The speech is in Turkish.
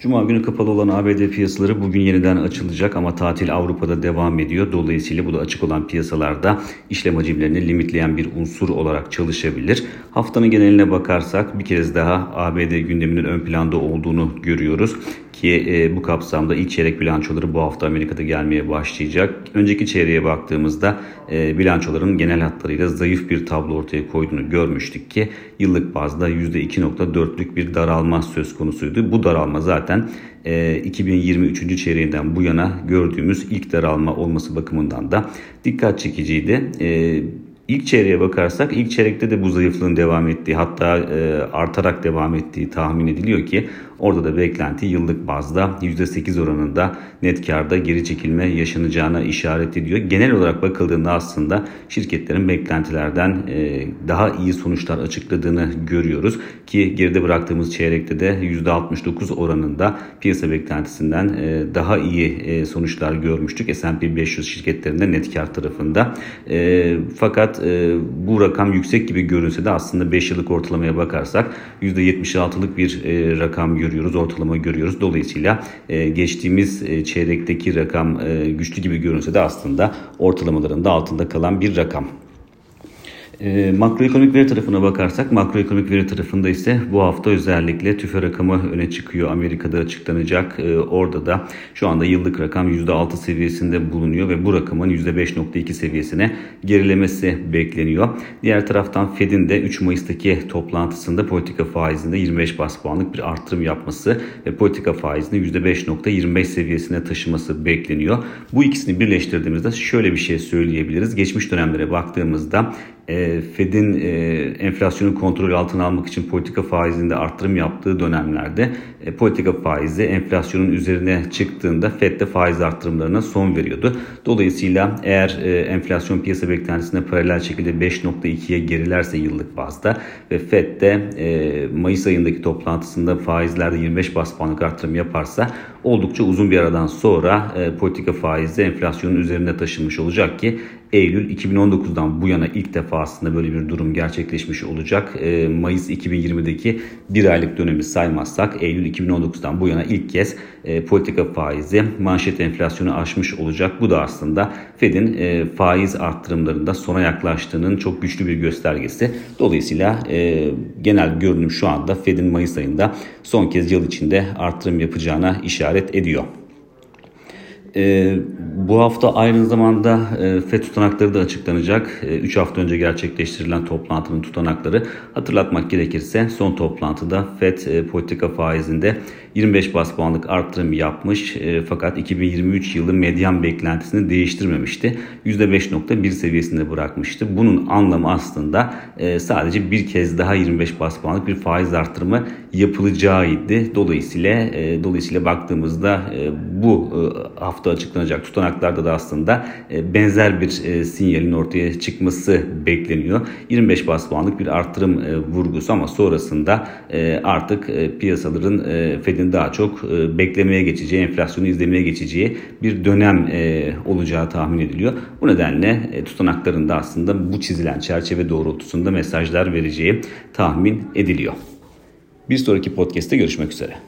Cuma günü kapalı olan ABD piyasaları bugün yeniden açılacak ama tatil Avrupa'da devam ediyor. Dolayısıyla bu da açık olan piyasalarda işlem hacimlerini limitleyen bir unsur olarak çalışabilir. Haftanın geneline bakarsak bir kez daha ABD gündeminin ön planda olduğunu görüyoruz ki e, bu kapsamda ilk çeyrek bilançoları bu hafta Amerika'da gelmeye başlayacak. Önceki çeyreğe baktığımızda e, bilançoların genel hatlarıyla zayıf bir tablo ortaya koyduğunu görmüştük ki yıllık bazda %2.4'lük bir daralma söz konusuydu. Bu daralma zaten e, 2023. çeyreğinden bu yana gördüğümüz ilk daralma olması bakımından da dikkat çekiciydi. E, İlk çeyreğe bakarsak ilk çeyrekte de bu zayıflığın devam ettiği hatta e, artarak devam ettiği tahmin ediliyor ki orada da beklenti yıllık bazda %8 oranında net karda geri çekilme yaşanacağına işaret ediyor. Genel olarak bakıldığında aslında şirketlerin beklentilerden e, daha iyi sonuçlar açıkladığını görüyoruz ki geride bıraktığımız çeyrekte de %69 oranında piyasa beklentisinden e, daha iyi e, sonuçlar görmüştük S&P 500 şirketlerinde net kar tarafında. Fakat bu rakam yüksek gibi görünse de aslında 5 yıllık ortalamaya bakarsak %76'lık bir rakam görüyoruz, ortalama görüyoruz. Dolayısıyla e, geçtiğimiz e, çeyrekteki rakam e, güçlü gibi görünse de aslında ortalamaların da altında kalan bir rakam. E, makroekonomik veri tarafına bakarsak makroekonomik veri tarafında ise bu hafta özellikle tüfe rakamı öne çıkıyor. Amerika'da açıklanacak. E, orada da şu anda yıllık rakam %6 seviyesinde bulunuyor ve bu rakamın %5.2 seviyesine gerilemesi bekleniyor. Diğer taraftan Fed'in de 3 Mayıs'taki toplantısında politika faizinde 25 bas puanlık bir arttırım yapması ve politika faizini %5.25 seviyesine taşıması bekleniyor. Bu ikisini birleştirdiğimizde şöyle bir şey söyleyebiliriz. Geçmiş dönemlere baktığımızda e, Fed'in e, enflasyonu kontrol altına almak için politika faizinde arttırım yaptığı dönemlerde e, politika faizi enflasyonun üzerine çıktığında Fed de faiz arttırımlarına son veriyordu. Dolayısıyla eğer enflasyon piyasa beklentisine paralel şekilde 5.2'ye gerilerse yıllık bazda ve Fed de Mayıs ayındaki toplantısında faizlerde 25 bas puanlık arttırım yaparsa oldukça uzun bir aradan sonra politika faizi enflasyonun üzerine taşınmış olacak ki Eylül 2019'dan bu yana ilk defa aslında böyle bir durum gerçekleşmiş olacak. E, Mayıs 2020'deki bir aylık dönemi saymazsak Eylül 2019'dan bu yana ilk kez e, politika faizi manşet enflasyonu aşmış olacak. Bu da aslında Fed'in e, faiz arttırımlarında sona yaklaştığının çok güçlü bir göstergesi. Dolayısıyla e, genel görünüm şu anda Fed'in Mayıs ayında son kez yıl içinde arttırım yapacağına işaret ediyor. E, bu hafta aynı zamanda e, FED tutanakları da açıklanacak. 3 e, hafta önce gerçekleştirilen toplantının tutanakları hatırlatmak gerekirse son toplantıda FED e, politika faizinde 25 bas puanlık arttırım yapmış fakat 2023 yılı medyan beklentisini değiştirmemişti. %5.1 seviyesinde bırakmıştı. Bunun anlamı aslında sadece bir kez daha 25 bas puanlık bir faiz arttırımı yapılacağıydı. Dolayısıyla dolayısıyla baktığımızda bu hafta açıklanacak tutanaklarda da aslında e, benzer bir e, sinyalin ortaya çıkması bekleniyor. 25 bas puanlık bir arttırım e, vurgusu ama sonrasında artık piyasaların Fed'in daha çok beklemeye geçeceği, enflasyonu izlemeye geçeceği bir dönem olacağı tahmin ediliyor. Bu nedenle tutanaklarında aslında bu çizilen çerçeve doğrultusunda mesajlar vereceği tahmin ediliyor. Bir sonraki podcast'te görüşmek üzere.